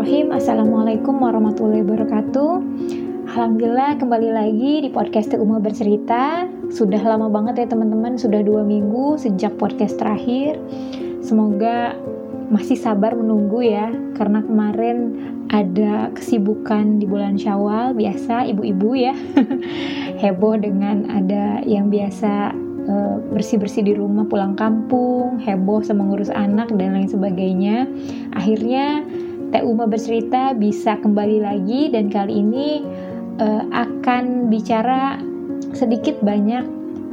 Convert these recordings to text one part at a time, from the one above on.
Bismillahirrahmanirrahim. Assalamualaikum warahmatullahi wabarakatuh. Alhamdulillah kembali lagi di podcast Uma Bercerita. Sudah lama banget ya teman-teman. Sudah dua minggu sejak podcast terakhir. Semoga masih sabar menunggu ya Karena kemarin ada kesibukan di bulan syawal. Biasa ibu-ibu ya Heboh dengan ada yang biasa eh, bersih-bersih di rumah pulang kampung, heboh sama ngurus anak dan lain sebagainya. Akhirnya Teh Uma bercerita bisa kembali lagi dan kali ini uh, akan bicara sedikit banyak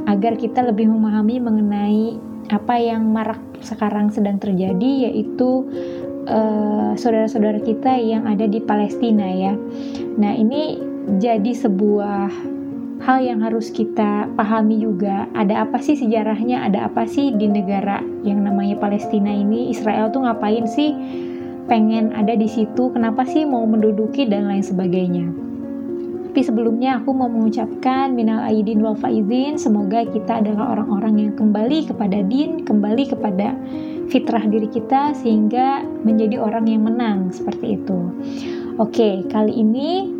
agar kita lebih memahami mengenai apa yang marak sekarang sedang terjadi yaitu saudara saudara-saudara kita yang ada di Palestina ya. Nah, ini jadi sebuah hal yang harus kita pahami juga. Ada apa sih sejarahnya? Ada apa sih di negara yang namanya Palestina ini? Israel tuh ngapain sih? Pengen ada di situ, kenapa sih mau menduduki dan lain sebagainya. Tapi sebelumnya aku mau mengucapkan minal aidin wal faizin, semoga kita adalah orang-orang yang kembali kepada din, kembali kepada fitrah diri kita sehingga menjadi orang yang menang seperti itu. Oke, kali ini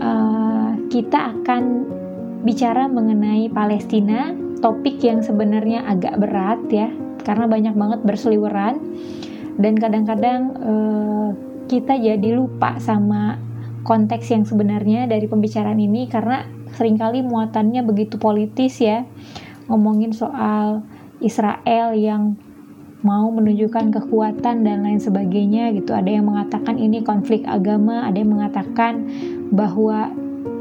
uh, kita akan bicara mengenai Palestina, topik yang sebenarnya agak berat ya, karena banyak banget berseliweran dan kadang-kadang uh, kita jadi lupa sama konteks yang sebenarnya dari pembicaraan ini karena sering kali muatannya begitu politis ya. Ngomongin soal Israel yang mau menunjukkan kekuatan dan lain sebagainya gitu. Ada yang mengatakan ini konflik agama ada yang mengatakan bahwa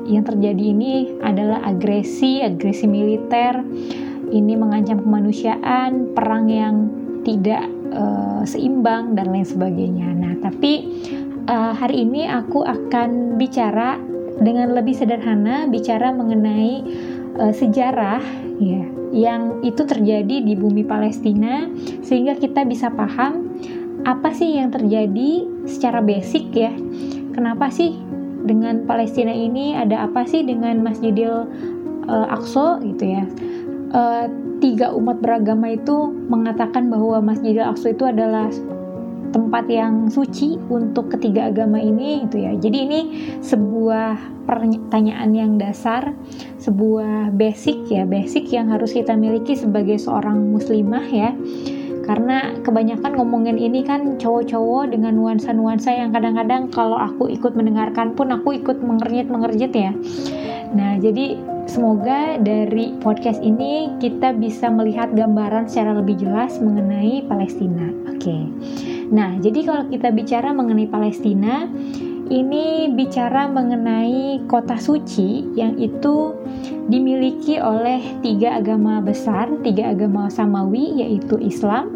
yang terjadi ini adalah agresi agresi militer. Ini mengancam kemanusiaan perang yang tidak uh, seimbang dan lain sebagainya. Nah, tapi uh, hari ini aku akan bicara dengan lebih sederhana, bicara mengenai uh, sejarah ya yang itu terjadi di bumi Palestina sehingga kita bisa paham apa sih yang terjadi secara basic ya. Kenapa sih dengan Palestina ini ada apa sih dengan Masjidil uh, Aqsa gitu ya? Uh, tiga umat beragama itu mengatakan bahwa Masjidil Aqsa itu adalah tempat yang suci untuk ketiga agama ini itu ya. Jadi ini sebuah pertanyaan yang dasar, sebuah basic ya, basic yang harus kita miliki sebagai seorang muslimah ya. Karena kebanyakan ngomongin ini kan cowok-cowok dengan nuansa-nuansa yang kadang-kadang kalau aku ikut mendengarkan pun aku ikut mengernyit-mengernyit ya. Nah, jadi Semoga dari podcast ini kita bisa melihat gambaran secara lebih jelas mengenai Palestina. Oke. Okay. Nah, jadi kalau kita bicara mengenai Palestina, ini bicara mengenai kota suci yang itu dimiliki oleh tiga agama besar, tiga agama samawi yaitu Islam,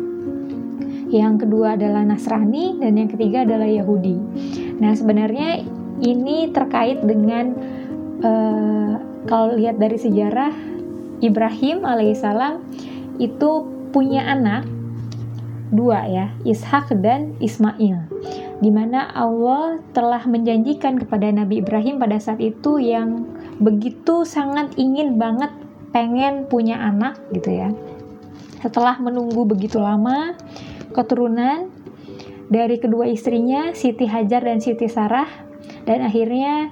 yang kedua adalah Nasrani dan yang ketiga adalah Yahudi. Nah, sebenarnya ini terkait dengan uh, kalau lihat dari sejarah Ibrahim alaihissalam itu punya anak dua ya Ishak dan Ismail di mana Allah telah menjanjikan kepada Nabi Ibrahim pada saat itu yang begitu sangat ingin banget pengen punya anak gitu ya. Setelah menunggu begitu lama keturunan dari kedua istrinya Siti Hajar dan Siti Sarah dan akhirnya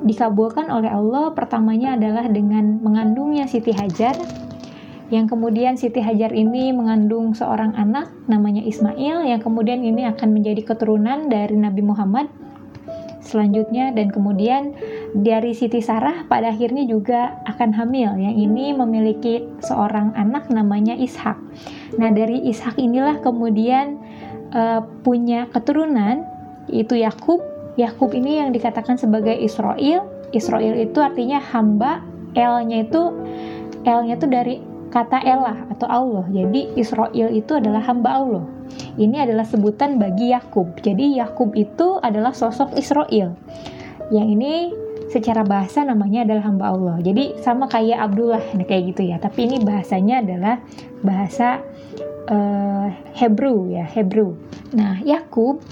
dikabulkan oleh Allah pertamanya adalah dengan mengandungnya Siti Hajar yang kemudian Siti Hajar ini mengandung seorang anak namanya Ismail yang kemudian ini akan menjadi keturunan dari Nabi Muhammad selanjutnya dan kemudian dari Siti Sarah pada akhirnya juga akan hamil yang ini memiliki seorang anak namanya Ishak. Nah dari Ishak inilah kemudian uh, punya keturunan yaitu Yakub Yakub ini yang dikatakan sebagai Israel. Israel itu artinya hamba, L-nya itu L-nya itu dari kata Elah atau Allah. Jadi Israel itu adalah hamba Allah. Ini adalah sebutan bagi Yakub. Jadi Yakub itu adalah sosok Israel. Yang ini secara bahasa namanya adalah hamba Allah. Jadi sama kayak Abdullah kayak gitu ya. Tapi ini bahasanya adalah bahasa uh, Hebrew ya, Hebrew. Nah, Yakub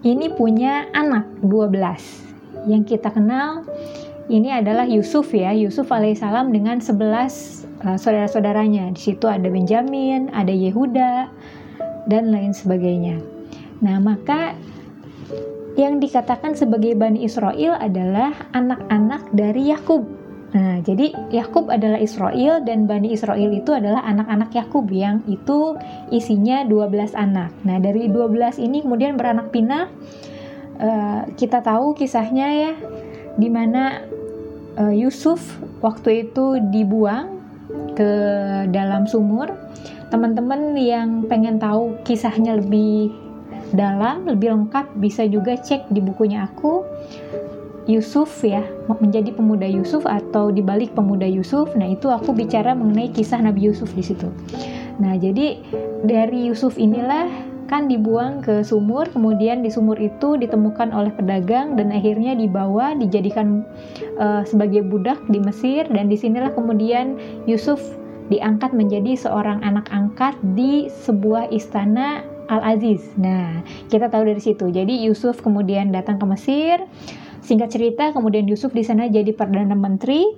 ini punya anak 12 yang kita kenal ini adalah Yusuf ya. Yusuf alaihissalam dengan 11 uh, saudara-saudaranya. Di situ ada Benjamin ada Yehuda dan lain sebagainya. Nah maka yang dikatakan sebagai Bani Israel adalah anak-anak dari Yakub. Nah, jadi Yakub adalah Israel dan Bani Israel itu adalah anak-anak Yakub yang itu isinya 12 anak. Nah, dari 12 ini kemudian beranak pinak. Uh, kita tahu kisahnya ya, di mana uh, Yusuf waktu itu dibuang ke dalam sumur. Teman-teman yang pengen tahu kisahnya lebih dalam, lebih lengkap bisa juga cek di bukunya aku Yusuf ya menjadi pemuda Yusuf atau dibalik pemuda Yusuf. Nah itu aku bicara mengenai kisah Nabi Yusuf di situ. Nah jadi dari Yusuf inilah kan dibuang ke sumur, kemudian di sumur itu ditemukan oleh pedagang dan akhirnya dibawa dijadikan uh, sebagai budak di Mesir dan di sinilah kemudian Yusuf diangkat menjadi seorang anak angkat di sebuah istana Al-Aziz. Nah, kita tahu dari situ. Jadi Yusuf kemudian datang ke Mesir. Singkat cerita, kemudian Yusuf di sana jadi perdana menteri.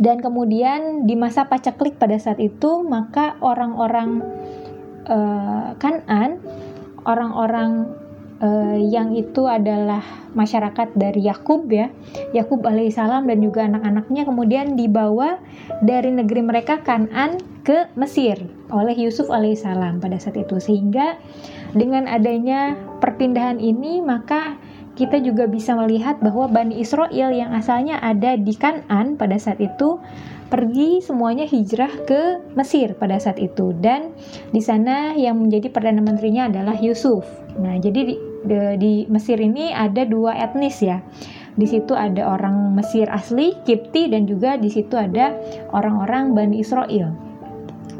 Dan kemudian di masa pacaklik pada saat itu, maka orang-orang uh, Kanan, orang-orang uh, yang itu adalah masyarakat dari Yakub ya, Yakub alaihissalam dan juga anak-anaknya kemudian dibawa dari negeri mereka Kanan ke Mesir oleh Yusuf alaihissalam pada saat itu sehingga dengan adanya perpindahan ini maka kita juga bisa melihat bahwa Bani Israel yang asalnya ada di Kanan pada saat itu pergi semuanya hijrah ke Mesir pada saat itu dan di sana yang menjadi perdana menterinya adalah Yusuf. Nah, jadi di, di, di Mesir ini ada dua etnis ya. Di situ ada orang Mesir asli, Kipti dan juga di situ ada orang-orang Bani Israel.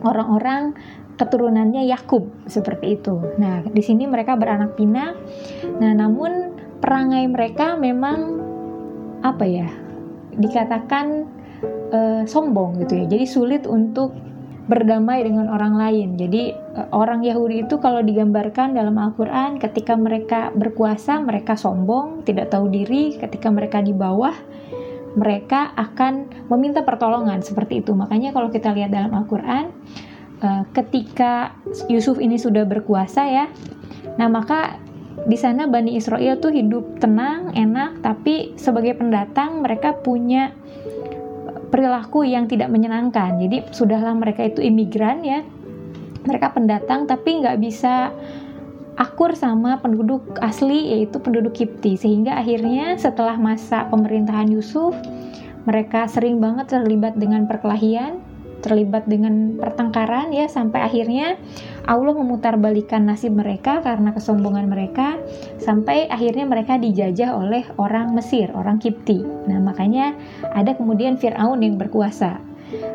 Orang-orang keturunannya Yakub seperti itu. Nah, di sini mereka beranak pinak. Nah, namun perangai mereka memang apa ya? Dikatakan uh, sombong gitu ya. Jadi sulit untuk berdamai dengan orang lain. Jadi uh, orang Yahudi itu kalau digambarkan dalam Al-Qur'an ketika mereka berkuasa, mereka sombong, tidak tahu diri, ketika mereka di bawah mereka akan meminta pertolongan seperti itu. Makanya kalau kita lihat dalam Al-Qur'an uh, ketika Yusuf ini sudah berkuasa ya. Nah, maka di sana Bani Israel tuh hidup tenang, enak, tapi sebagai pendatang mereka punya perilaku yang tidak menyenangkan. Jadi sudahlah mereka itu imigran ya, mereka pendatang tapi nggak bisa akur sama penduduk asli yaitu penduduk Kipti. Sehingga akhirnya setelah masa pemerintahan Yusuf mereka sering banget terlibat dengan perkelahian terlibat dengan pertengkaran ya sampai akhirnya Allah memutarbalikan nasib mereka karena kesombongan mereka sampai akhirnya mereka dijajah oleh orang Mesir, orang Kipti. Nah, makanya ada kemudian Firaun yang berkuasa.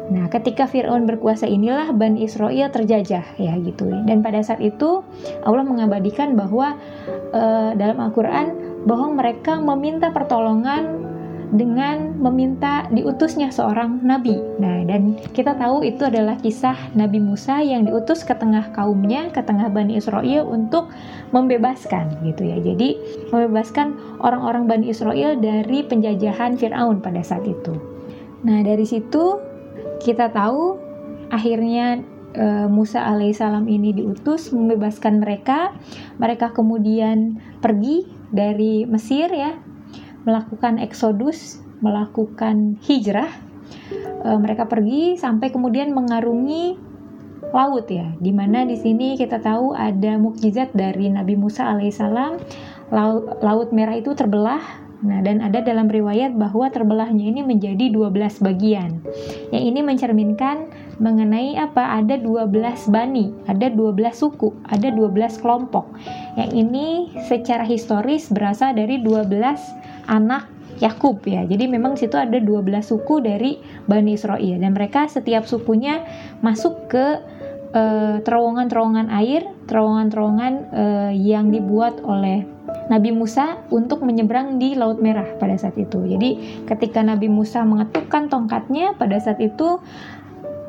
Nah, ketika Firaun berkuasa inilah Bani Israel terjajah ya gitu. Dan pada saat itu Allah mengabadikan bahwa uh, dalam Al-Qur'an bahwa mereka meminta pertolongan dengan meminta diutusnya seorang nabi. Nah, dan kita tahu itu adalah kisah Nabi Musa yang diutus ke tengah kaumnya, ke tengah Bani Israel untuk membebaskan gitu ya. Jadi, membebaskan orang-orang Bani Israel dari penjajahan Firaun pada saat itu. Nah, dari situ kita tahu akhirnya e, Musa alaihissalam ini diutus membebaskan mereka. Mereka kemudian pergi dari Mesir ya melakukan eksodus, melakukan hijrah. E, mereka pergi sampai kemudian mengarungi laut ya, di mana di sini kita tahu ada mukjizat dari Nabi Musa alaihissalam. Laut, laut merah itu terbelah Nah, dan ada dalam riwayat bahwa terbelahnya ini menjadi 12 bagian. Yang ini mencerminkan mengenai apa? Ada 12 bani, ada 12 suku, ada 12 kelompok. Yang ini secara historis berasal dari 12 anak Yakub ya. Jadi memang situ ada 12 suku dari Bani Israel dan mereka setiap sukunya masuk ke eh, terowongan-terowongan air, terowongan-terowongan uh, yang dibuat oleh Nabi Musa untuk menyeberang di Laut Merah pada saat itu. Jadi ketika Nabi Musa mengetukkan tongkatnya pada saat itu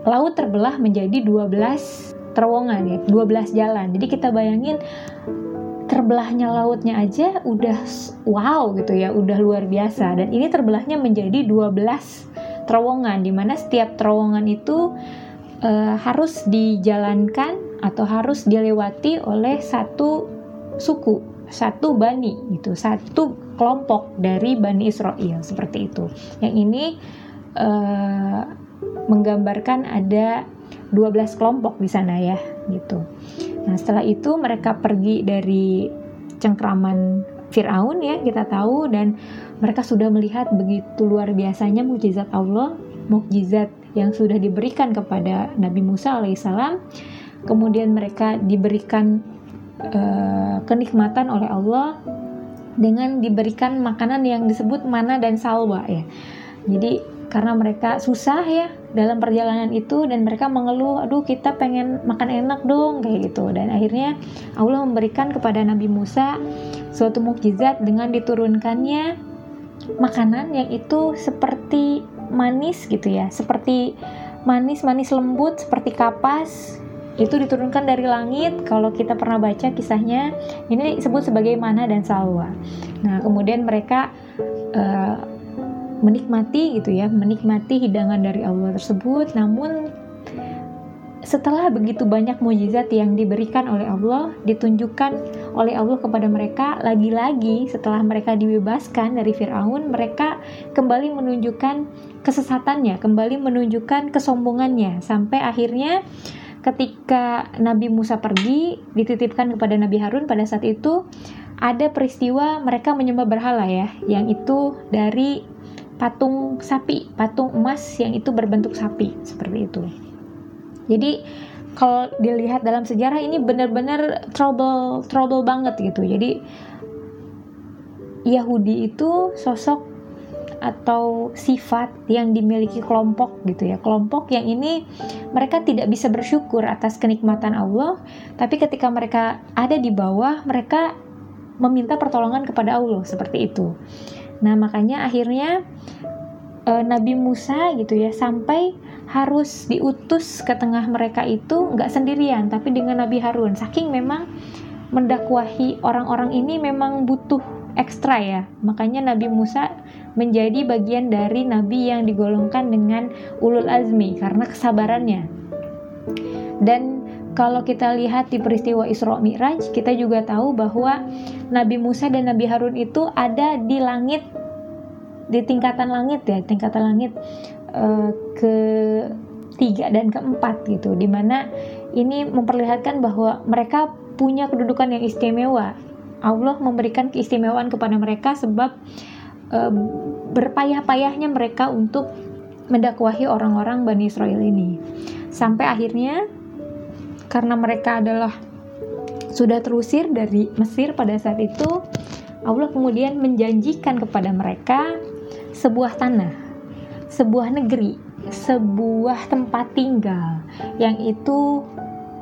laut terbelah menjadi 12 terowongan ya, 12 jalan. Jadi kita bayangin terbelahnya lautnya aja udah wow gitu ya, udah luar biasa. Dan ini terbelahnya menjadi 12 terowongan di mana setiap terowongan itu uh, harus dijalankan atau harus dilewati oleh satu suku satu bani gitu satu kelompok dari bani Israel seperti itu yang ini uh, menggambarkan ada 12 kelompok di sana ya gitu nah setelah itu mereka pergi dari cengkraman Fir'aun ya kita tahu dan mereka sudah melihat begitu luar biasanya mukjizat Allah mukjizat yang sudah diberikan kepada Nabi Musa alaihissalam kemudian mereka diberikan uh, kenikmatan oleh Allah dengan diberikan makanan yang disebut mana dan salwa ya. Jadi karena mereka susah ya dalam perjalanan itu dan mereka mengeluh, aduh kita pengen makan enak dong kayak gitu. Dan akhirnya Allah memberikan kepada Nabi Musa suatu mukjizat dengan diturunkannya makanan yang itu seperti manis gitu ya, seperti manis-manis lembut seperti kapas. Itu diturunkan dari langit. Kalau kita pernah baca kisahnya ini disebut sebagai mana dan salwa. Nah kemudian mereka uh, menikmati gitu ya menikmati hidangan dari Allah tersebut. Namun setelah begitu banyak mujizat yang diberikan oleh Allah, ditunjukkan oleh Allah kepada mereka, lagi-lagi setelah mereka dibebaskan dari Firaun, mereka kembali menunjukkan kesesatannya, kembali menunjukkan kesombongannya, sampai akhirnya ketika Nabi Musa pergi dititipkan kepada Nabi Harun pada saat itu ada peristiwa mereka menyembah berhala ya yang itu dari patung sapi patung emas yang itu berbentuk sapi seperti itu. Jadi kalau dilihat dalam sejarah ini benar-benar trouble trouble banget gitu. Jadi Yahudi itu sosok atau sifat yang dimiliki kelompok gitu ya. Kelompok yang ini mereka tidak bisa bersyukur atas kenikmatan Allah tapi ketika mereka ada di bawah mereka meminta pertolongan kepada Allah seperti itu nah makanya akhirnya e, Nabi Musa gitu ya sampai harus diutus ke tengah mereka itu nggak sendirian tapi dengan Nabi Harun saking memang mendakwahi orang-orang ini memang butuh ekstra ya makanya Nabi Musa menjadi bagian dari nabi yang digolongkan dengan ulul azmi karena kesabarannya. Dan kalau kita lihat di peristiwa Isra Mi'raj, kita juga tahu bahwa Nabi Musa dan Nabi Harun itu ada di langit di tingkatan langit ya, tingkatan langit uh, ke tiga dan keempat gitu, di mana ini memperlihatkan bahwa mereka punya kedudukan yang istimewa. Allah memberikan keistimewaan kepada mereka sebab uh, berpayah-payahnya mereka untuk mendakwahi orang-orang Bani Israel ini. Sampai akhirnya karena mereka adalah sudah terusir dari Mesir pada saat itu, Allah kemudian menjanjikan kepada mereka sebuah tanah, sebuah negeri, sebuah tempat tinggal. Yang itu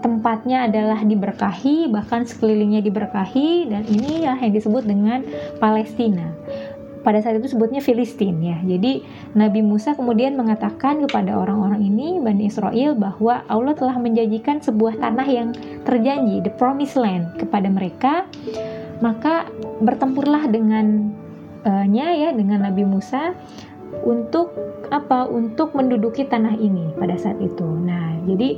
tempatnya adalah diberkahi, bahkan sekelilingnya diberkahi, dan ini ya yang disebut dengan Palestina pada saat itu sebutnya Filistin ya. Jadi Nabi Musa kemudian mengatakan kepada orang-orang ini Bani Israel bahwa Allah telah menjanjikan sebuah tanah yang terjanji, the promised land kepada mereka. Maka bertempurlah dengan uh, nya ya dengan Nabi Musa untuk apa? Untuk menduduki tanah ini pada saat itu. Nah, jadi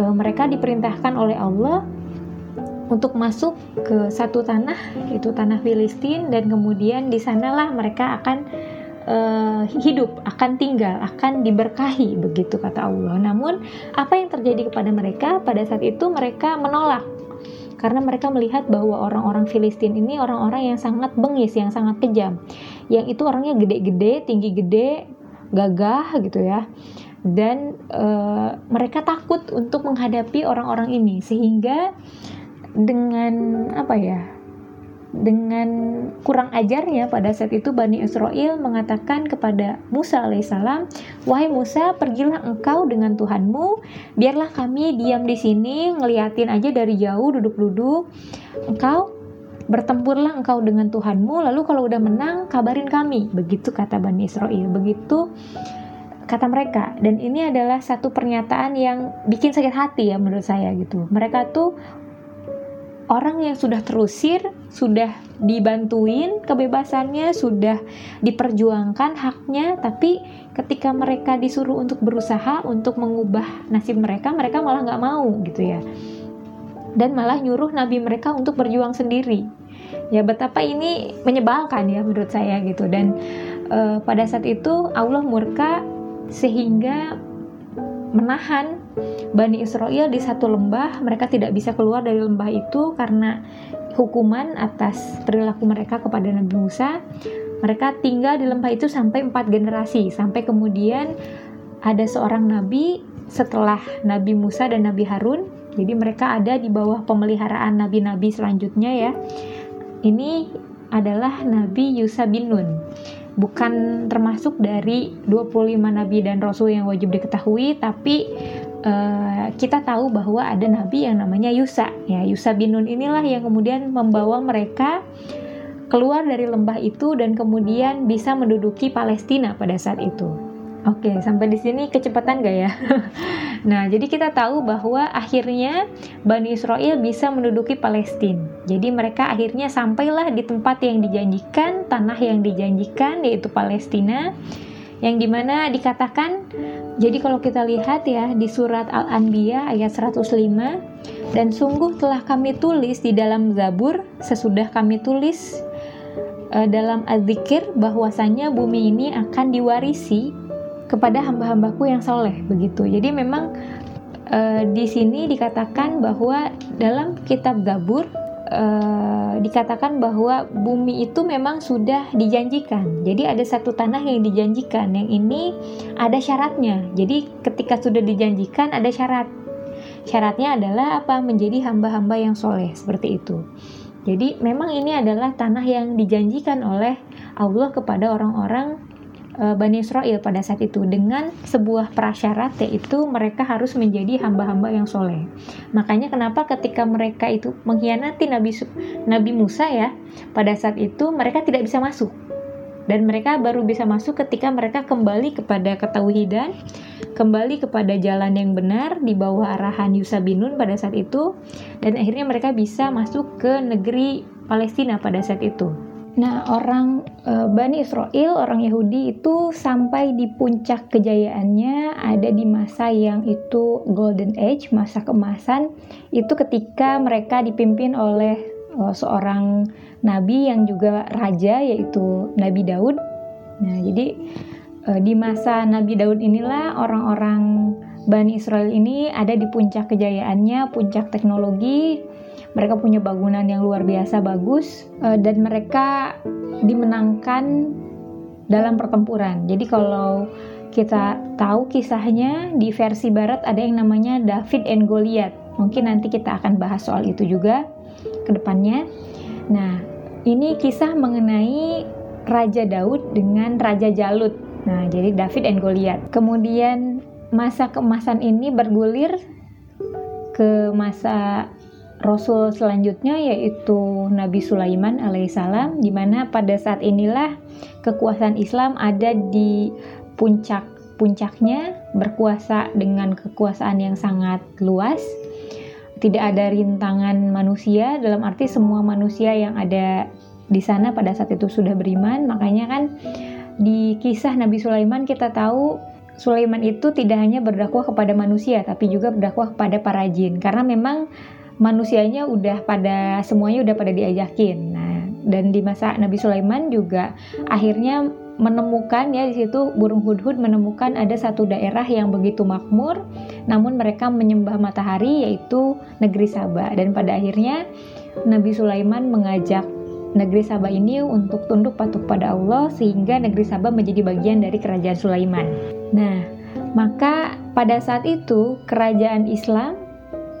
uh, mereka diperintahkan oleh Allah untuk masuk ke satu tanah itu tanah Filistin dan kemudian di sanalah mereka akan uh, hidup, akan tinggal, akan diberkahi begitu kata Allah. Namun apa yang terjadi kepada mereka pada saat itu mereka menolak karena mereka melihat bahwa orang-orang Filistin ini orang-orang yang sangat bengis, yang sangat kejam. Yang itu orangnya gede-gede, tinggi gede, gagah gitu ya. Dan uh, mereka takut untuk menghadapi orang-orang ini sehingga dengan apa ya dengan kurang ajarnya pada saat itu Bani Israel mengatakan kepada Musa alaihissalam, wahai Musa, pergilah engkau dengan Tuhanmu, biarlah kami diam di sini ngeliatin aja dari jauh duduk-duduk. Engkau bertempurlah engkau dengan Tuhanmu, lalu kalau udah menang kabarin kami. Begitu kata Bani Israel. Begitu kata mereka dan ini adalah satu pernyataan yang bikin sakit hati ya menurut saya gitu. Mereka tuh orang yang sudah terusir, sudah dibantuin kebebasannya, sudah diperjuangkan haknya, tapi ketika mereka disuruh untuk berusaha untuk mengubah nasib mereka, mereka malah nggak mau gitu ya. Dan malah nyuruh nabi mereka untuk berjuang sendiri. ya betapa ini menyebalkan ya menurut saya gitu dan uh, pada saat itu Allah murka sehingga menahan. Bani Israel di satu lembah mereka tidak bisa keluar dari lembah itu karena hukuman atas perilaku mereka kepada Nabi Musa. Mereka tinggal di lembah itu sampai empat generasi. Sampai kemudian ada seorang nabi setelah Nabi Musa dan Nabi Harun. Jadi mereka ada di bawah pemeliharaan nabi-nabi selanjutnya ya. Ini adalah Nabi Yusa bin Nun bukan termasuk dari 25 nabi dan rasul yang wajib diketahui tapi uh, kita tahu bahwa ada nabi yang namanya Yusa. Ya Yusa bin Nun inilah yang kemudian membawa mereka keluar dari lembah itu dan kemudian bisa menduduki Palestina pada saat itu Oke, sampai di sini kecepatan gak ya? nah, jadi kita tahu bahwa akhirnya Bani Israel bisa menduduki Palestina. Jadi mereka akhirnya sampailah di tempat yang dijanjikan, tanah yang dijanjikan yaitu Palestina. Yang di mana dikatakan, jadi kalau kita lihat ya di surat Al-Anbiya ayat 105, dan sungguh telah kami tulis di dalam Zabur sesudah kami tulis uh, dalam Az-Zikir bahwasanya bumi ini akan diwarisi kepada hamba-hambaku yang soleh begitu. Jadi memang e, di sini dikatakan bahwa dalam kitab Zabur e, dikatakan bahwa bumi itu memang sudah dijanjikan. Jadi ada satu tanah yang dijanjikan. Yang ini ada syaratnya. Jadi ketika sudah dijanjikan ada syarat. Syaratnya adalah apa? Menjadi hamba-hamba yang soleh seperti itu. Jadi memang ini adalah tanah yang dijanjikan oleh Allah kepada orang-orang Bani Israel pada saat itu dengan sebuah prasyarat yaitu mereka harus menjadi hamba-hamba yang soleh. Makanya kenapa ketika mereka itu mengkhianati Nabi Nabi Musa ya pada saat itu mereka tidak bisa masuk dan mereka baru bisa masuk ketika mereka kembali kepada ketauhidan, kembali kepada jalan yang benar di bawah arahan Yusa bin Nun pada saat itu dan akhirnya mereka bisa masuk ke negeri Palestina pada saat itu. Nah, orang e, Bani Israel, orang Yahudi itu sampai di puncak kejayaannya ada di masa yang itu golden age, masa keemasan, itu ketika mereka dipimpin oleh e, seorang nabi yang juga raja yaitu Nabi Daud. Nah, jadi e, di masa Nabi Daud inilah orang-orang Bani Israel ini ada di puncak kejayaannya, puncak teknologi, mereka punya bangunan yang luar biasa bagus uh, dan mereka dimenangkan dalam pertempuran. Jadi kalau kita tahu kisahnya di versi barat ada yang namanya David and Goliath. Mungkin nanti kita akan bahas soal itu juga ke depannya. Nah, ini kisah mengenai Raja Daud dengan Raja Jalut. Nah, jadi David and Goliath. Kemudian masa keemasan ini bergulir ke masa Rasul selanjutnya yaitu Nabi Sulaiman alaihissalam di mana pada saat inilah kekuasaan Islam ada di puncak puncaknya berkuasa dengan kekuasaan yang sangat luas. Tidak ada rintangan manusia dalam arti semua manusia yang ada di sana pada saat itu sudah beriman. Makanya kan di kisah Nabi Sulaiman kita tahu Sulaiman itu tidak hanya berdakwah kepada manusia tapi juga berdakwah kepada para jin. Karena memang manusianya udah pada semuanya udah pada diajakin. Nah, dan di masa Nabi Sulaiman juga akhirnya menemukan ya di situ burung hudhud menemukan ada satu daerah yang begitu makmur namun mereka menyembah matahari yaitu negeri Sabah dan pada akhirnya Nabi Sulaiman mengajak negeri Sabah ini untuk tunduk patuh pada Allah sehingga negeri Sabah menjadi bagian dari kerajaan Sulaiman. Nah, maka pada saat itu kerajaan Islam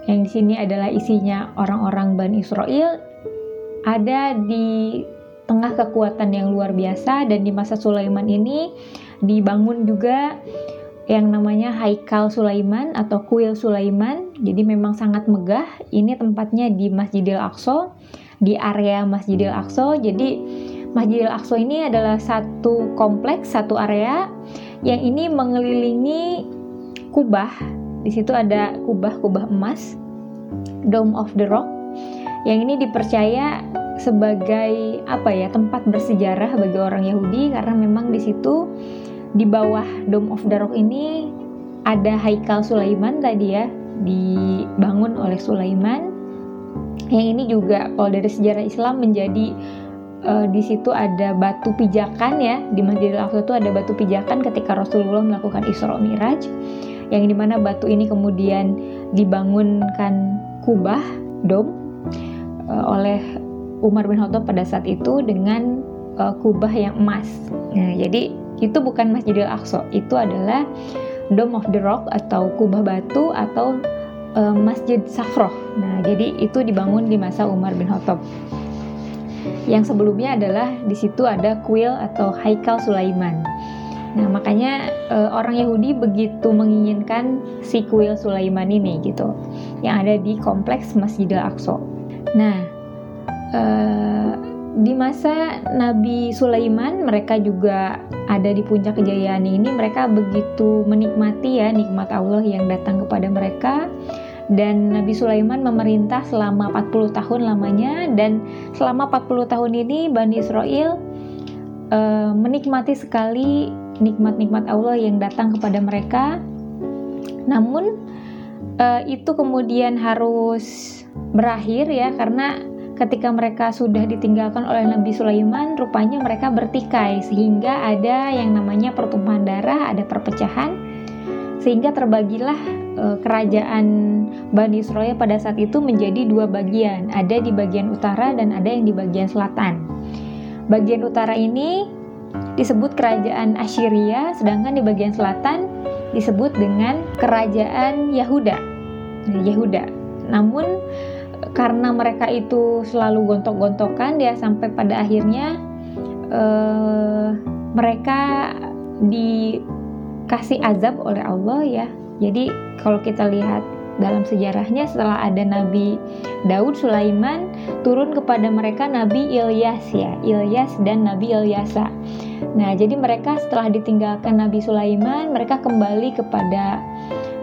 yang di sini adalah isinya orang-orang Bani Israel ada di tengah kekuatan yang luar biasa dan di masa Sulaiman ini dibangun juga yang namanya Haikal Sulaiman atau Kuil Sulaiman. Jadi memang sangat megah. Ini tempatnya di Masjidil Aqsa, di area Masjidil Aqsa. Jadi Masjidil Aqsa ini adalah satu kompleks, satu area yang ini mengelilingi kubah di situ ada kubah-kubah emas, Dome of the Rock, yang ini dipercaya sebagai apa ya tempat bersejarah bagi orang Yahudi karena memang di situ di bawah Dome of the Rock ini ada Haikal Sulaiman tadi ya dibangun oleh Sulaiman. Yang ini juga kalau dari sejarah Islam menjadi uh, di situ ada batu pijakan ya. Di Masjidil Aqsa itu ada batu pijakan ketika Rasulullah melakukan Isra Miraj yang di mana batu ini kemudian dibangunkan kubah dom uh, oleh Umar bin Khattab pada saat itu dengan uh, kubah yang emas. Nah, jadi itu bukan Masjidil Aqsa, itu adalah Dome of the Rock atau kubah batu atau uh, Masjid Safroh. Nah, jadi itu dibangun di masa Umar bin Khattab. Yang sebelumnya adalah di situ ada kuil atau Haikal Sulaiman. Nah, makanya uh, orang Yahudi begitu menginginkan si kuil Sulaiman ini gitu, yang ada di kompleks Masjidil Aqsa. Nah, uh, di masa Nabi Sulaiman mereka juga ada di puncak kejayaan ini. Mereka begitu menikmati ya nikmat Allah yang datang kepada mereka. Dan Nabi Sulaiman memerintah selama 40 tahun lamanya. Dan selama 40 tahun ini Bani Israel uh, menikmati sekali nikmat-nikmat Allah yang datang kepada mereka namun uh, itu kemudian harus berakhir ya karena ketika mereka sudah ditinggalkan oleh Nabi Sulaiman, rupanya mereka bertikai sehingga ada yang namanya pertumpahan darah, ada perpecahan, sehingga terbagilah e, kerajaan Bani Israel pada saat itu menjadi dua bagian, ada di bagian utara dan ada yang di bagian selatan. Bagian utara ini disebut kerajaan Assyria, sedangkan di bagian selatan disebut dengan kerajaan Yahuda. Yahuda. Namun karena mereka itu selalu gontok-gontokan ya sampai pada akhirnya uh, mereka dikasih azab oleh Allah ya jadi kalau kita lihat dalam sejarahnya setelah ada Nabi Daud Sulaiman turun kepada mereka Nabi Ilyas ya Ilyas dan Nabi Ilyasa nah jadi mereka setelah ditinggalkan Nabi Sulaiman mereka kembali kepada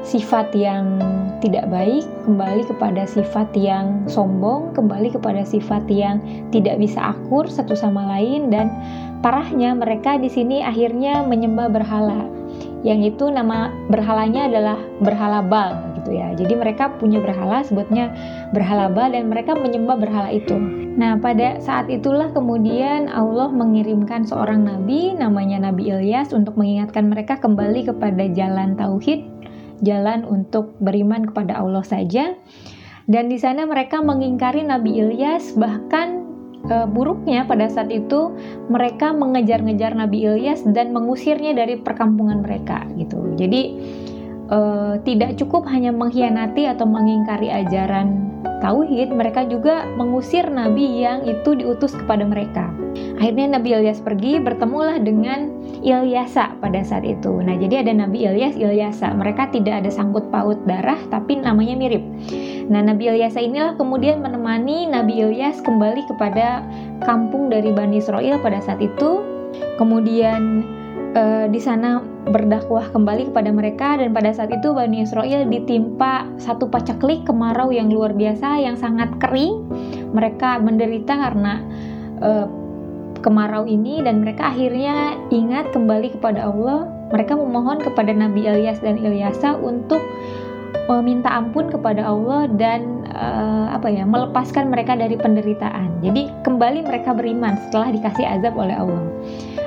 sifat yang tidak baik, kembali kepada sifat yang sombong, kembali kepada sifat yang tidak bisa akur satu sama lain dan parahnya mereka di sini akhirnya menyembah berhala. Yang itu nama berhalanya adalah berhala Bal gitu ya. Jadi mereka punya berhala sebutnya berhala Bal dan mereka menyembah berhala itu. Nah, pada saat itulah kemudian Allah mengirimkan seorang nabi namanya Nabi Ilyas untuk mengingatkan mereka kembali kepada jalan tauhid jalan untuk beriman kepada Allah saja. Dan di sana mereka mengingkari Nabi Ilyas, bahkan e, buruknya pada saat itu mereka mengejar-ngejar Nabi Ilyas dan mengusirnya dari perkampungan mereka gitu. Jadi e, tidak cukup hanya mengkhianati atau mengingkari ajaran tauhid, mereka juga mengusir nabi yang itu diutus kepada mereka. Akhirnya Nabi Ilyas pergi, bertemulah dengan Ilyasa pada saat itu. Nah, jadi ada Nabi Ilyas, Ilyasa. Mereka tidak ada sangkut paut darah, tapi namanya mirip. Nah, Nabi Ilyasa inilah kemudian menemani Nabi Ilyas kembali kepada kampung dari Bani Israel pada saat itu. Kemudian uh, di sana berdakwah kembali kepada mereka dan pada saat itu Bani Israel ditimpa satu pacaklik kemarau yang luar biasa yang sangat kering. Mereka menderita karena uh, kemarau ini dan mereka akhirnya ingat kembali kepada Allah. Mereka memohon kepada Nabi Ilyas dan Ilyasa untuk meminta ampun kepada Allah dan uh, apa ya melepaskan mereka dari penderitaan. Jadi kembali mereka beriman setelah dikasih azab oleh Allah.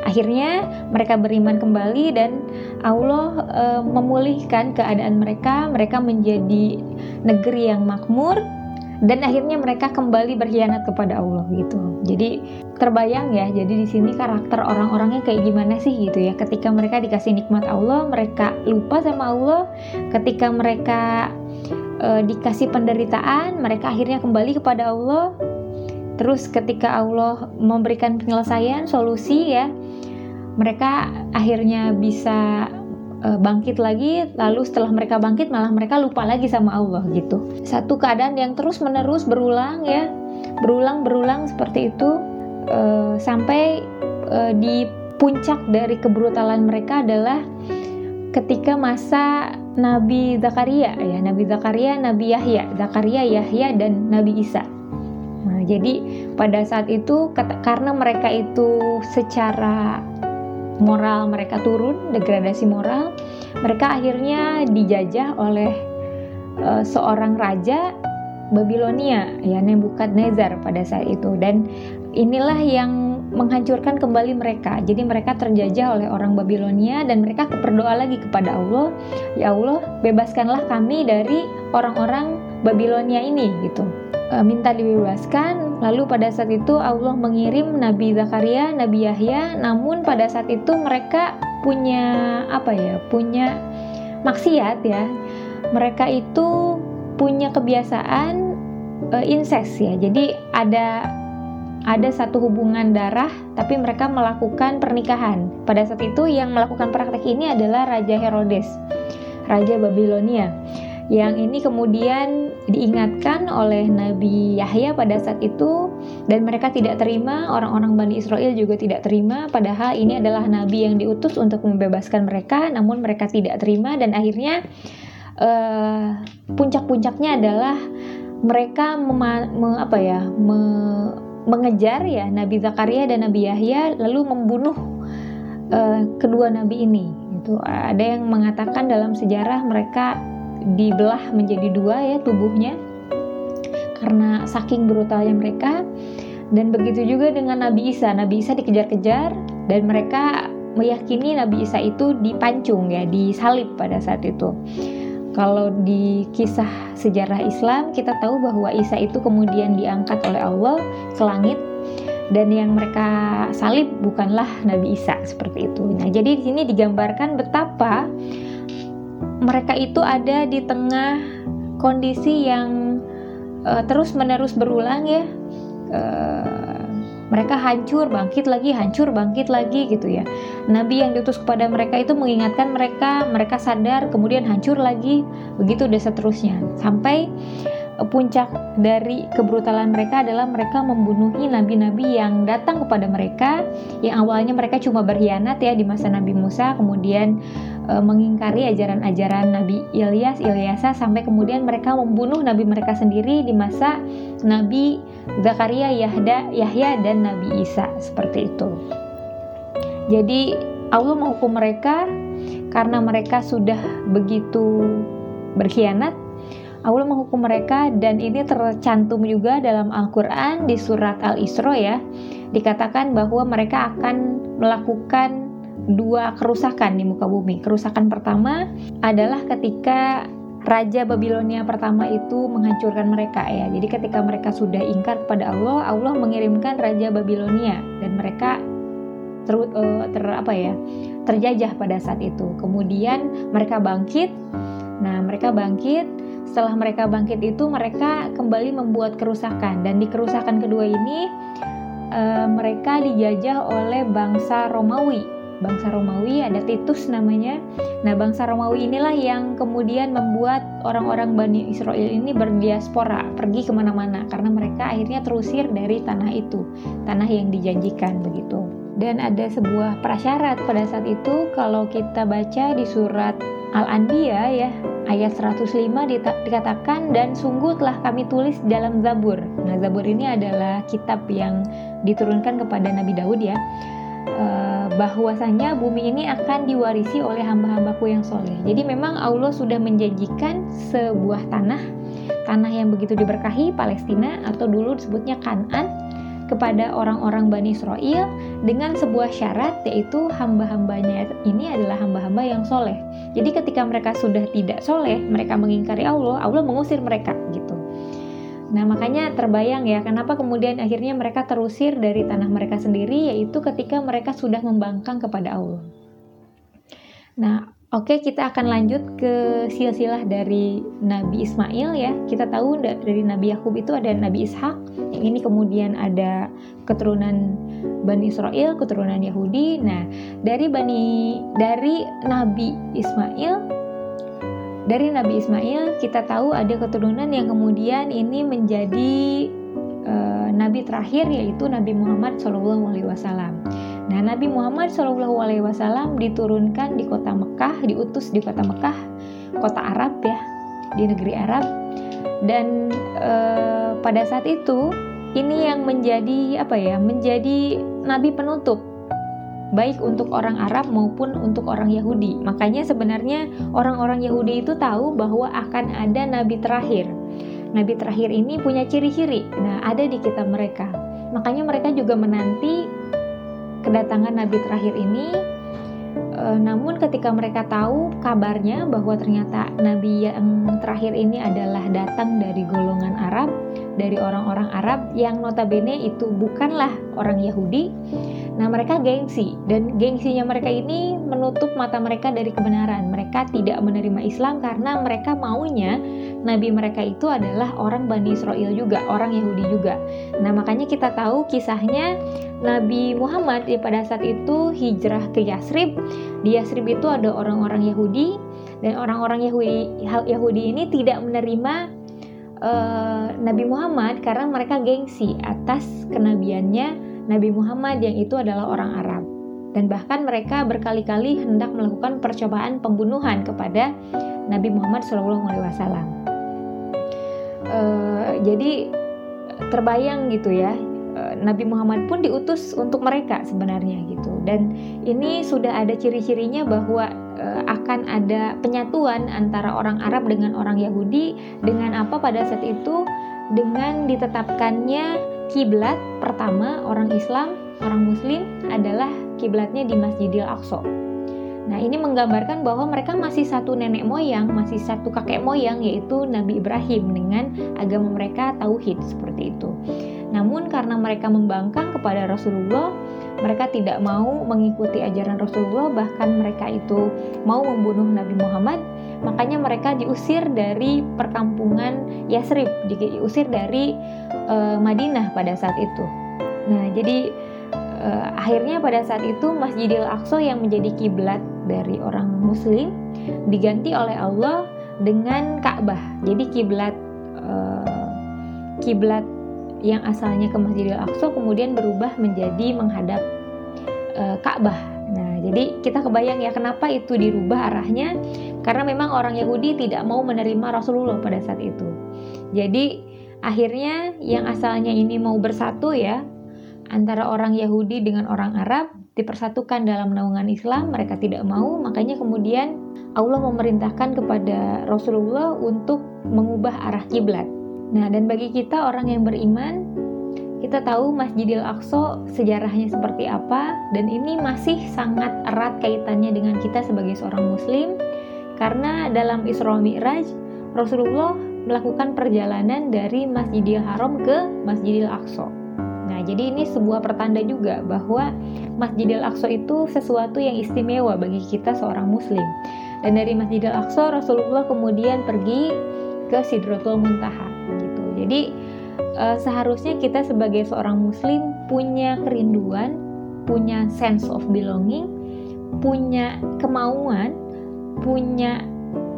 Akhirnya mereka beriman kembali dan Allah e, memulihkan keadaan mereka, mereka menjadi negeri yang makmur dan akhirnya mereka kembali berkhianat kepada Allah gitu. Jadi terbayang ya, jadi di sini karakter orang-orangnya kayak gimana sih gitu ya. Ketika mereka dikasih nikmat Allah, mereka lupa sama Allah. Ketika mereka e, dikasih penderitaan, mereka akhirnya kembali kepada Allah. Terus ketika Allah memberikan penyelesaian, solusi ya, mereka akhirnya bisa uh, bangkit lagi lalu setelah mereka bangkit malah mereka lupa lagi sama Allah gitu. Satu keadaan yang terus menerus berulang ya. Berulang berulang seperti itu uh, sampai uh, di puncak dari kebrutalan mereka adalah ketika masa Nabi Zakaria ya. Nabi Zakaria Nabi Yahya. Zakaria Yahya dan Nabi Isa. Nah, jadi pada saat itu karena mereka itu secara moral mereka turun, degradasi moral, mereka akhirnya dijajah oleh uh, seorang raja Babilonia ya Nebukadnezar pada saat itu dan inilah yang menghancurkan kembali mereka. Jadi mereka terjajah oleh orang Babilonia dan mereka berdoa lagi kepada Allah, "Ya Allah, bebaskanlah kami dari orang-orang Babilonia ini." gitu. E, minta dibebaskan. Lalu pada saat itu Allah mengirim Nabi Zakaria, Nabi Yahya, namun pada saat itu mereka punya apa ya? punya maksiat ya. Mereka itu punya kebiasaan e, incest ya. Jadi ada ada satu hubungan darah tapi mereka melakukan pernikahan. Pada saat itu yang melakukan praktek ini adalah Raja Herodes, Raja Babilonia. Yang ini kemudian diingatkan oleh Nabi Yahya pada saat itu dan mereka tidak terima, orang-orang Bani Israel juga tidak terima padahal ini adalah nabi yang diutus untuk membebaskan mereka namun mereka tidak terima dan akhirnya uh, puncak-puncaknya adalah mereka me, apa ya me, mengejar ya Nabi Zakaria dan Nabi Yahya lalu membunuh uh, kedua nabi ini. Itu ada yang mengatakan dalam sejarah mereka dibelah menjadi dua ya tubuhnya karena saking brutalnya mereka dan begitu juga dengan Nabi Isa. Nabi Isa dikejar-kejar dan mereka meyakini Nabi Isa itu dipancung ya, disalib pada saat itu. Kalau di kisah sejarah Islam kita tahu bahwa Isa itu kemudian diangkat oleh Allah ke langit dan yang mereka salib bukanlah Nabi Isa seperti itu. Nah, jadi di sini digambarkan betapa mereka itu ada di tengah kondisi yang uh, terus-menerus berulang ya. Uh, mereka hancur bangkit lagi hancur bangkit lagi gitu ya nabi yang diutus kepada mereka itu mengingatkan mereka mereka sadar kemudian hancur lagi begitu dan seterusnya sampai puncak dari kebrutalan mereka adalah mereka membunuhi nabi-nabi yang datang kepada mereka yang awalnya mereka cuma berkhianat ya di masa Nabi Musa kemudian e, mengingkari ajaran-ajaran Nabi Ilyas, Ilyasa sampai kemudian mereka membunuh nabi mereka sendiri di masa Nabi Zakaria, Yahda, Yahya dan Nabi Isa seperti itu. Jadi Allah menghukum mereka karena mereka sudah begitu berkhianat. Allah menghukum mereka dan ini tercantum juga dalam Al-Qur'an di surat Al-Isra ya. Dikatakan bahwa mereka akan melakukan dua kerusakan di muka bumi. Kerusakan pertama adalah ketika Raja Babilonia pertama itu menghancurkan mereka ya. Jadi ketika mereka sudah ingkar kepada Allah, Allah mengirimkan Raja Babilonia dan mereka ter, uh, ter apa ya terjajah pada saat itu. Kemudian mereka bangkit. Nah mereka bangkit. Setelah mereka bangkit itu mereka kembali membuat kerusakan dan di kerusakan kedua ini uh, mereka dijajah oleh bangsa Romawi bangsa Romawi, ada Titus namanya. Nah, bangsa Romawi inilah yang kemudian membuat orang-orang Bani Israel ini berdiaspora, pergi ke mana-mana, karena mereka akhirnya terusir dari tanah itu, tanah yang dijanjikan begitu. Dan ada sebuah prasyarat pada saat itu, kalau kita baca di surat Al-Anbiya ya, ayat 105 dikatakan dan sungguh telah kami tulis dalam Zabur. Nah, Zabur ini adalah kitab yang diturunkan kepada Nabi Daud ya uh, bahwasanya bumi ini akan diwarisi oleh hamba-hambaku yang soleh. Jadi memang Allah sudah menjanjikan sebuah tanah, tanah yang begitu diberkahi Palestina atau dulu disebutnya Kanan kepada orang-orang Bani Israel dengan sebuah syarat yaitu hamba-hambanya ini adalah hamba-hamba yang soleh. Jadi ketika mereka sudah tidak soleh, mereka mengingkari Allah, Allah mengusir mereka gitu. Nah, makanya terbayang ya, kenapa kemudian akhirnya mereka terusir dari tanah mereka sendiri, yaitu ketika mereka sudah membangkang kepada Allah. Nah, oke, kita akan lanjut ke silsilah dari Nabi Ismail ya. Kita tahu dari Nabi Yakub itu ada Nabi Ishak, yang ini kemudian ada keturunan Bani Israel, keturunan Yahudi. Nah, dari Bani dari Nabi Ismail dari Nabi Ismail kita tahu ada keturunan yang kemudian ini menjadi uh, nabi terakhir yaitu Nabi Muhammad Shallallahu Alaihi Wasallam. Nah Nabi Muhammad Shallallahu Alaihi Wasallam diturunkan di kota Mekah, diutus di kota Mekah, kota Arab ya, di negeri Arab. Dan uh, pada saat itu ini yang menjadi apa ya, menjadi nabi penutup baik untuk orang Arab maupun untuk orang Yahudi. Makanya sebenarnya orang-orang Yahudi itu tahu bahwa akan ada nabi terakhir. Nabi terakhir ini punya ciri-ciri. Nah, ada di kitab mereka. Makanya mereka juga menanti kedatangan nabi terakhir ini. E, namun ketika mereka tahu kabarnya bahwa ternyata nabi yang terakhir ini adalah datang dari golongan Arab, dari orang-orang Arab yang notabene itu bukanlah orang Yahudi, Nah, mereka gengsi dan gengsinya mereka ini menutup mata mereka dari kebenaran. Mereka tidak menerima Islam karena mereka maunya nabi mereka itu adalah orang Bani Israel juga, orang Yahudi juga. Nah, makanya kita tahu kisahnya Nabi Muhammad pada saat itu hijrah ke Yasrib. Di Yasrib itu ada orang-orang Yahudi dan orang-orang Yahudi Yahudi ini tidak menerima uh, Nabi Muhammad karena mereka gengsi atas kenabiannya Nabi Muhammad yang itu adalah orang Arab. Dan bahkan mereka berkali-kali hendak melakukan percobaan pembunuhan kepada Nabi Muhammad SAW. Uh, jadi terbayang gitu ya, Nabi Muhammad pun diutus untuk mereka sebenarnya gitu. Dan ini sudah ada ciri-cirinya bahwa uh, akan ada penyatuan antara orang Arab dengan orang Yahudi dengan apa pada saat itu dengan ditetapkannya kiblat pertama orang Islam, orang Muslim adalah kiblatnya di Masjidil Aqsa. Nah, ini menggambarkan bahwa mereka masih satu nenek moyang, masih satu kakek moyang yaitu Nabi Ibrahim dengan agama mereka tauhid seperti itu. Namun karena mereka membangkang kepada Rasulullah, mereka tidak mau mengikuti ajaran Rasulullah, bahkan mereka itu mau membunuh Nabi Muhammad makanya mereka diusir dari perkampungan Yasrib, diusir dari uh, Madinah pada saat itu. Nah, jadi uh, akhirnya pada saat itu Masjidil Aqsa yang menjadi kiblat dari orang Muslim diganti oleh Allah dengan Ka'bah. Jadi kiblat uh, kiblat yang asalnya ke Masjidil Aqsa kemudian berubah menjadi menghadap uh, Ka'bah. Nah, jadi kita kebayang ya kenapa itu dirubah arahnya karena memang orang Yahudi tidak mau menerima Rasulullah pada saat itu. Jadi akhirnya yang asalnya ini mau bersatu ya antara orang Yahudi dengan orang Arab dipersatukan dalam naungan Islam, mereka tidak mau, makanya kemudian Allah memerintahkan kepada Rasulullah untuk mengubah arah kiblat. Nah, dan bagi kita orang yang beriman, kita tahu Masjidil Aqsa sejarahnya seperti apa dan ini masih sangat erat kaitannya dengan kita sebagai seorang muslim karena dalam Isra Mi'raj Rasulullah melakukan perjalanan dari Masjidil Haram ke Masjidil Aqsa. Nah, jadi ini sebuah pertanda juga bahwa Masjidil Aqsa itu sesuatu yang istimewa bagi kita seorang muslim. Dan dari Masjidil Aqsa Rasulullah kemudian pergi ke Sidratul Muntaha. Jadi eh, seharusnya kita sebagai seorang muslim punya kerinduan, punya sense of belonging, punya kemauan punya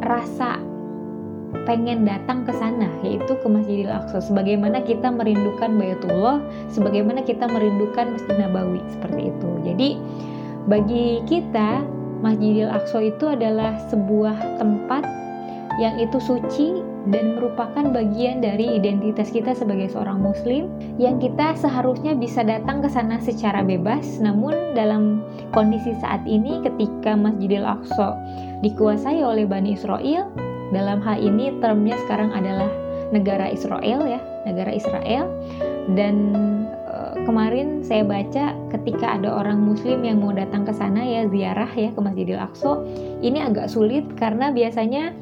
rasa pengen datang ke sana yaitu ke Masjidil Aqsa. Sebagaimana kita merindukan Bayatullah sebagaimana kita merindukan Masjid Nabawi seperti itu. Jadi bagi kita Masjidil Aqsa itu adalah sebuah tempat yang itu suci dan merupakan bagian dari identitas kita sebagai seorang muslim yang kita seharusnya bisa datang ke sana secara bebas. Namun dalam kondisi saat ini ketika Masjidil Aqsa dikuasai oleh Bani Israel dalam hal ini termnya sekarang adalah negara Israel ya negara Israel. Dan uh, kemarin saya baca ketika ada orang muslim yang mau datang ke sana ya ziarah ya ke Masjidil Aqsa ini agak sulit karena biasanya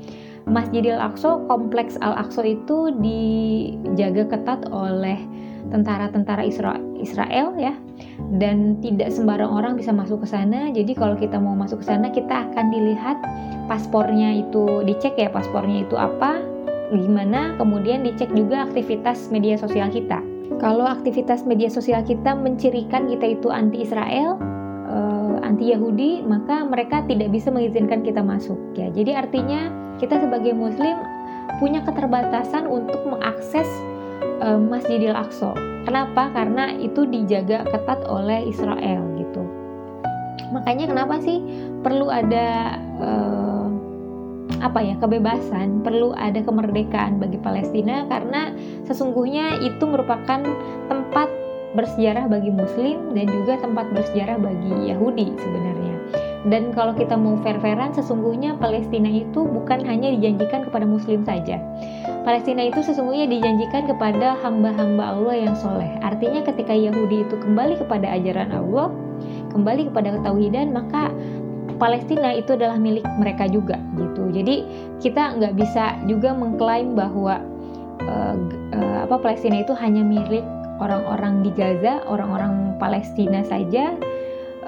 Masjidil Aqsa, kompleks Al-Aqsa itu dijaga ketat oleh tentara-tentara Israel ya dan tidak sembarang orang bisa masuk ke sana. Jadi kalau kita mau masuk ke sana kita akan dilihat paspornya itu dicek ya paspornya itu apa, gimana, kemudian dicek juga aktivitas media sosial kita. Kalau aktivitas media sosial kita mencirikan kita itu anti Israel, eh, anti Yahudi, maka mereka tidak bisa mengizinkan kita masuk ya. Jadi artinya kita sebagai muslim punya keterbatasan untuk mengakses uh, Masjidil Aqsa. Kenapa? Karena itu dijaga ketat oleh Israel gitu. Makanya kenapa sih perlu ada uh, apa ya kebebasan, perlu ada kemerdekaan bagi Palestina karena sesungguhnya itu merupakan tempat bersejarah bagi Muslim dan juga tempat bersejarah bagi Yahudi sebenarnya. Dan kalau kita mau fair-fairan, sesungguhnya Palestina itu bukan hanya dijanjikan kepada Muslim saja. Palestina itu sesungguhnya dijanjikan kepada hamba-hamba Allah yang soleh. Artinya ketika Yahudi itu kembali kepada ajaran Allah, kembali kepada ketauhidan, maka Palestina itu adalah milik mereka juga gitu. Jadi kita nggak bisa juga mengklaim bahwa uh, uh, apa Palestina itu hanya milik orang-orang di Gaza, orang-orang Palestina saja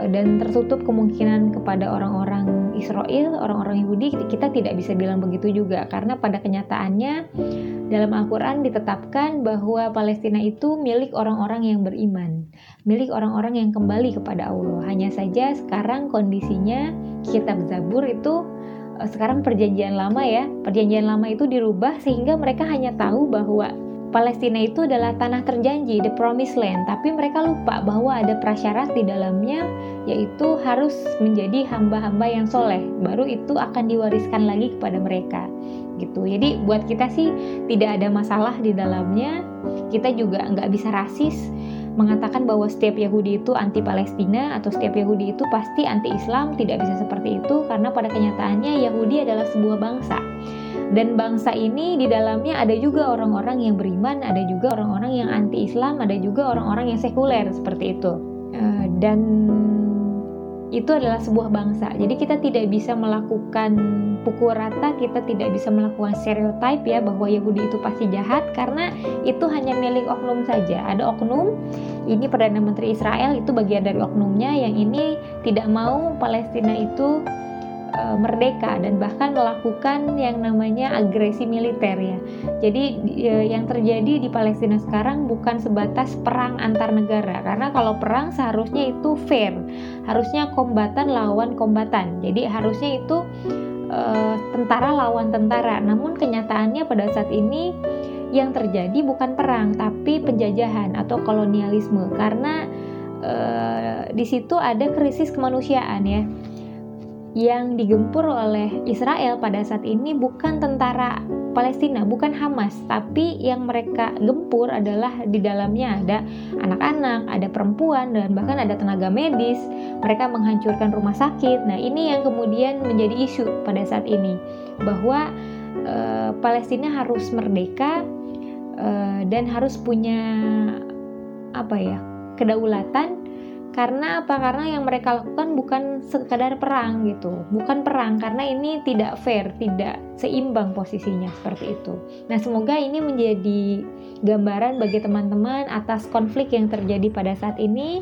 dan tertutup kemungkinan kepada orang-orang Israel, orang-orang Yahudi, kita tidak bisa bilang begitu juga karena pada kenyataannya dalam Al-Quran ditetapkan bahwa Palestina itu milik orang-orang yang beriman, milik orang-orang yang kembali kepada Allah. Hanya saja sekarang kondisinya kitab Zabur itu eh, sekarang perjanjian lama ya, perjanjian lama itu dirubah sehingga mereka hanya tahu bahwa Palestina itu adalah tanah terjanji, the promised land, tapi mereka lupa bahwa ada prasyarat di dalamnya, yaitu harus menjadi hamba-hamba yang soleh, baru itu akan diwariskan lagi kepada mereka. Gitu. Jadi buat kita sih tidak ada masalah di dalamnya. Kita juga nggak bisa rasis mengatakan bahwa setiap Yahudi itu anti Palestina atau setiap Yahudi itu pasti anti Islam. Tidak bisa seperti itu karena pada kenyataannya Yahudi adalah sebuah bangsa dan bangsa ini di dalamnya ada juga orang-orang yang beriman, ada juga orang-orang yang anti Islam, ada juga orang-orang yang sekuler seperti itu. Eh, dan itu adalah sebuah bangsa. Jadi kita tidak bisa melakukan pukul rata, kita tidak bisa melakukan stereotip ya bahwa Yahudi itu pasti jahat karena itu hanya milik oknum saja. Ada oknum, ini Perdana Menteri Israel itu bagian dari oknumnya yang ini tidak mau Palestina itu e, merdeka dan bahkan melakukan yang namanya agresi militer ya. Jadi e, yang terjadi di Palestina sekarang bukan sebatas perang antar negara karena kalau perang seharusnya itu fair, harusnya kombatan lawan kombatan. Jadi harusnya itu e, tentara lawan tentara. Namun kenyataannya pada saat ini yang terjadi bukan perang tapi penjajahan atau kolonialisme karena e, di situ ada krisis kemanusiaan ya yang digempur oleh Israel pada saat ini bukan tentara Palestina, bukan Hamas, tapi yang mereka gempur adalah di dalamnya ada anak-anak, ada perempuan, dan bahkan ada tenaga medis. Mereka menghancurkan rumah sakit. Nah, ini yang kemudian menjadi isu pada saat ini bahwa e, Palestina harus merdeka e, dan harus punya apa ya kedaulatan karena apa? Karena yang mereka lakukan bukan sekadar perang gitu, bukan perang karena ini tidak fair, tidak seimbang posisinya seperti itu. Nah, semoga ini menjadi gambaran bagi teman-teman atas konflik yang terjadi pada saat ini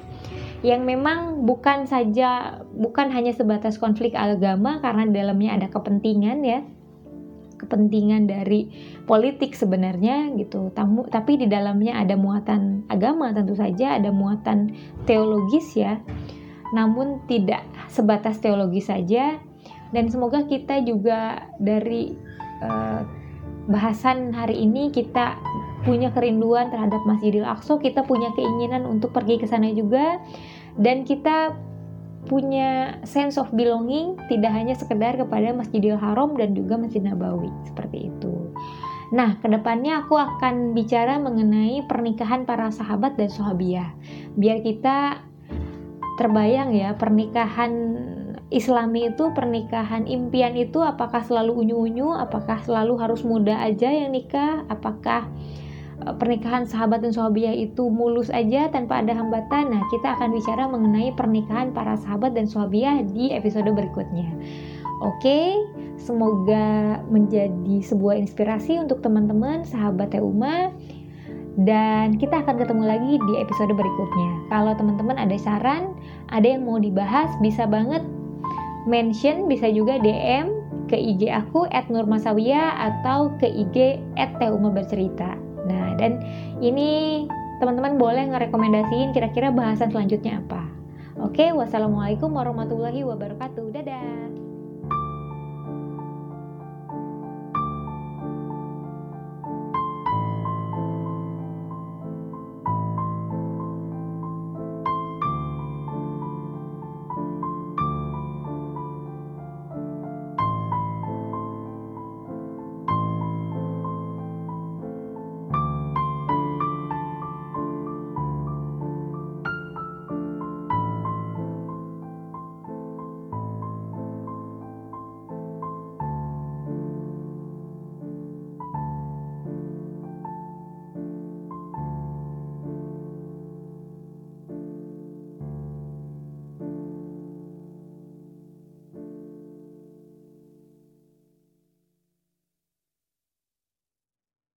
yang memang bukan saja bukan hanya sebatas konflik agama karena dalamnya ada kepentingan ya kepentingan dari politik sebenarnya gitu. Tamu, tapi di dalamnya ada muatan agama tentu saja, ada muatan teologis ya. Namun tidak sebatas teologi saja dan semoga kita juga dari uh, bahasan hari ini kita punya kerinduan terhadap Masjidil Aqsa, kita punya keinginan untuk pergi ke sana juga dan kita punya sense of belonging tidak hanya sekedar kepada Masjidil Haram dan juga Masjid Nabawi seperti itu. Nah, ke depannya aku akan bicara mengenai pernikahan para sahabat dan sahabiah. Biar kita terbayang ya, pernikahan Islami itu pernikahan impian itu apakah selalu unyu-unyu, apakah selalu harus muda aja yang nikah, apakah pernikahan sahabat dan sahabiah itu mulus aja tanpa ada hambatan. Nah, kita akan bicara mengenai pernikahan para sahabat dan sahabiah di episode berikutnya. Oke, semoga menjadi sebuah inspirasi untuk teman-teman sahabat Teuma dan kita akan ketemu lagi di episode berikutnya. Kalau teman-teman ada saran, ada yang mau dibahas, bisa banget mention, bisa juga DM ke IG aku @nurmasawiyah atau ke IG @teuma bercerita. Nah, dan ini teman-teman boleh ngerekomendasiin kira-kira bahasan selanjutnya apa. Oke, wassalamualaikum warahmatullahi wabarakatuh. Dadah.